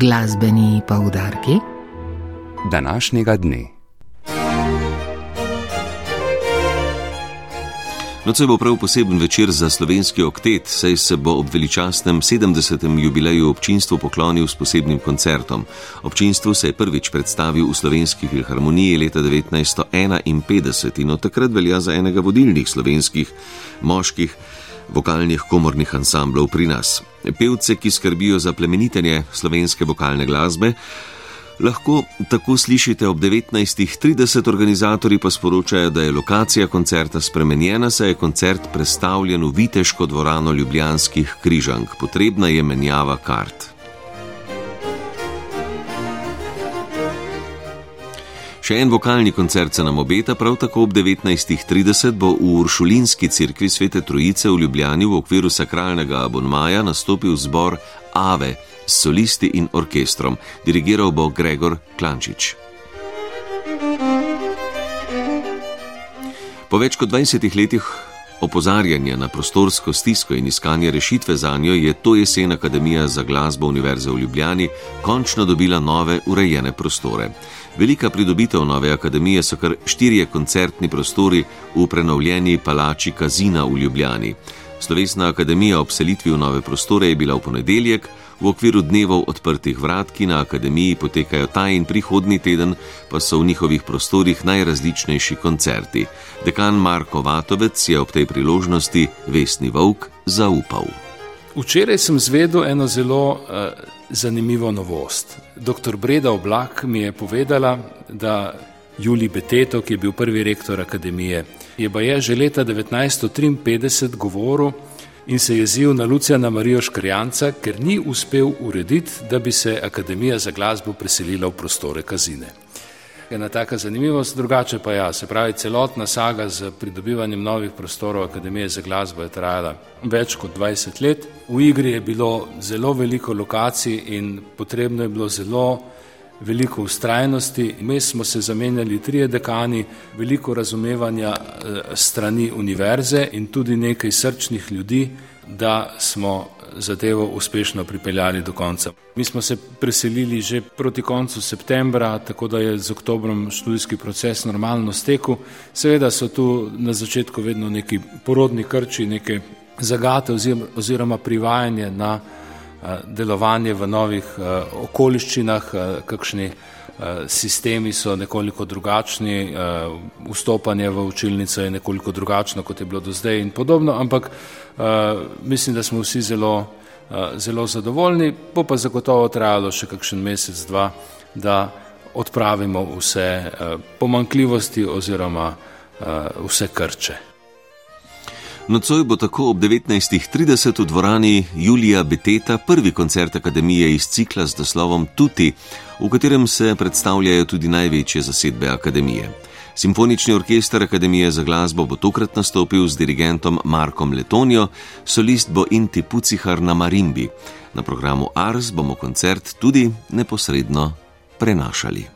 Glasbeni poudarki današnjega dne. Nocoj bo prav poseben večer za slovenski oktet, saj se bo ob veličastnem 70. jubileju občinstvu poklonil s posebnim koncertom. Občinstvu se je prvič predstavil v slovenski filharmoniji leta 1951 in od takrat velja za enega vodilnih slovenskih moških vokalnih komornih ansamblov pri nas. Pevce, ki skrbijo za plemenitenje slovenske vokalne glasbe, lahko tako slišite ob 19.30, organizatori pa sporočajo, da je lokacija koncerta spremenjena, saj je koncert predstavljen v Viteško dvorano Ljubljanskih križank. Potrebna je menjava kart. Še en vokalni koncert se nam obeta, prav tako ob 19.30 bo v Uršulinski cerkvi Svete Trojice v Ljubljani v okviru sakralnega abonmaja nastopil zbor Ave s solisti in orkestrom. Dirigiral bo Gregor Klančič. Po več kot 20 letih opozarjanja na prostorsko stisko in iskanje rešitve za njo je to jesen Akademija za glasbo Univerze v Ljubljani končno dobila nove urejene prostore. Velika pridobitev nove akademije so kar štirje koncertni prostori v prenovljeni palači Kazina v Ljubljani. Slovesna akademija ob selitvi v nove prostore je bila v ponedeljek, v okviru dnevov odprtih vrat, ki na akademiji potekajo ta in prihodni teden, pa so v njihovih prostorih najrazličnejši koncerti. Dekan Marko Vatovec je ob tej priložnosti Vesni Vovk zaupal. Včeraj sem zvedel eno zelo uh, zanimivo novost. Dr. Breda Oblak mi je povedala, da Juli Beteto, ki je bil prvi rektor akademije, je pa je že leta 1953 govoril in se jezil na Lucijana Marijo Škrjanca, ker ni uspel urediti, da bi se Akademija za glasbo preselila v prostore kazine ena taka zanimivost, drugače pa ja, se pravi, celotna saga z pridobivanjem novih prostorov Akademije za glasbo je trajala več kot 20 let. V igri je bilo zelo veliko lokacij in potrebno je bilo zelo veliko ustrajnosti. Mi smo se zamenjali trije dekani, veliko razumevanja eh, strani univerze in tudi nekaj srčnih ljudi, da smo zadevo uspešno pripeljali do konca. Mi smo se preselili že proti koncu septembra, tako da je z oktobrom študijski proces normalno stekel. Seveda so tu na začetku vedno neki porodni krči, neke zagate oziroma privajanje na eh, delovanje v novih okoliščinah, kakšni sistemi so nekoliko drugačni, vstopanje v učilnico je nekoliko drugačno, kot je bilo do zdaj in podobno, ampak mislim, da smo vsi zelo, zelo zadovoljni, bo pa zagotovo trajalo še kakšen mesec, dva, da odpravimo vse pomankljivosti oziroma vse krče. Nocoj bo tako ob 19.30 v dvorani Julija Beteta prvi koncert akademije iz cikla z naslovom Tuti, v katerem se predstavljajo tudi največje zasedbe akademije. Simfonični orkester Akademije za glasbo bo tokrat nastopil z dirigentom Markom Letonijo, solist bo Inti Pucihar na Marimbi. Na programu Ars bomo koncert tudi neposredno prenašali.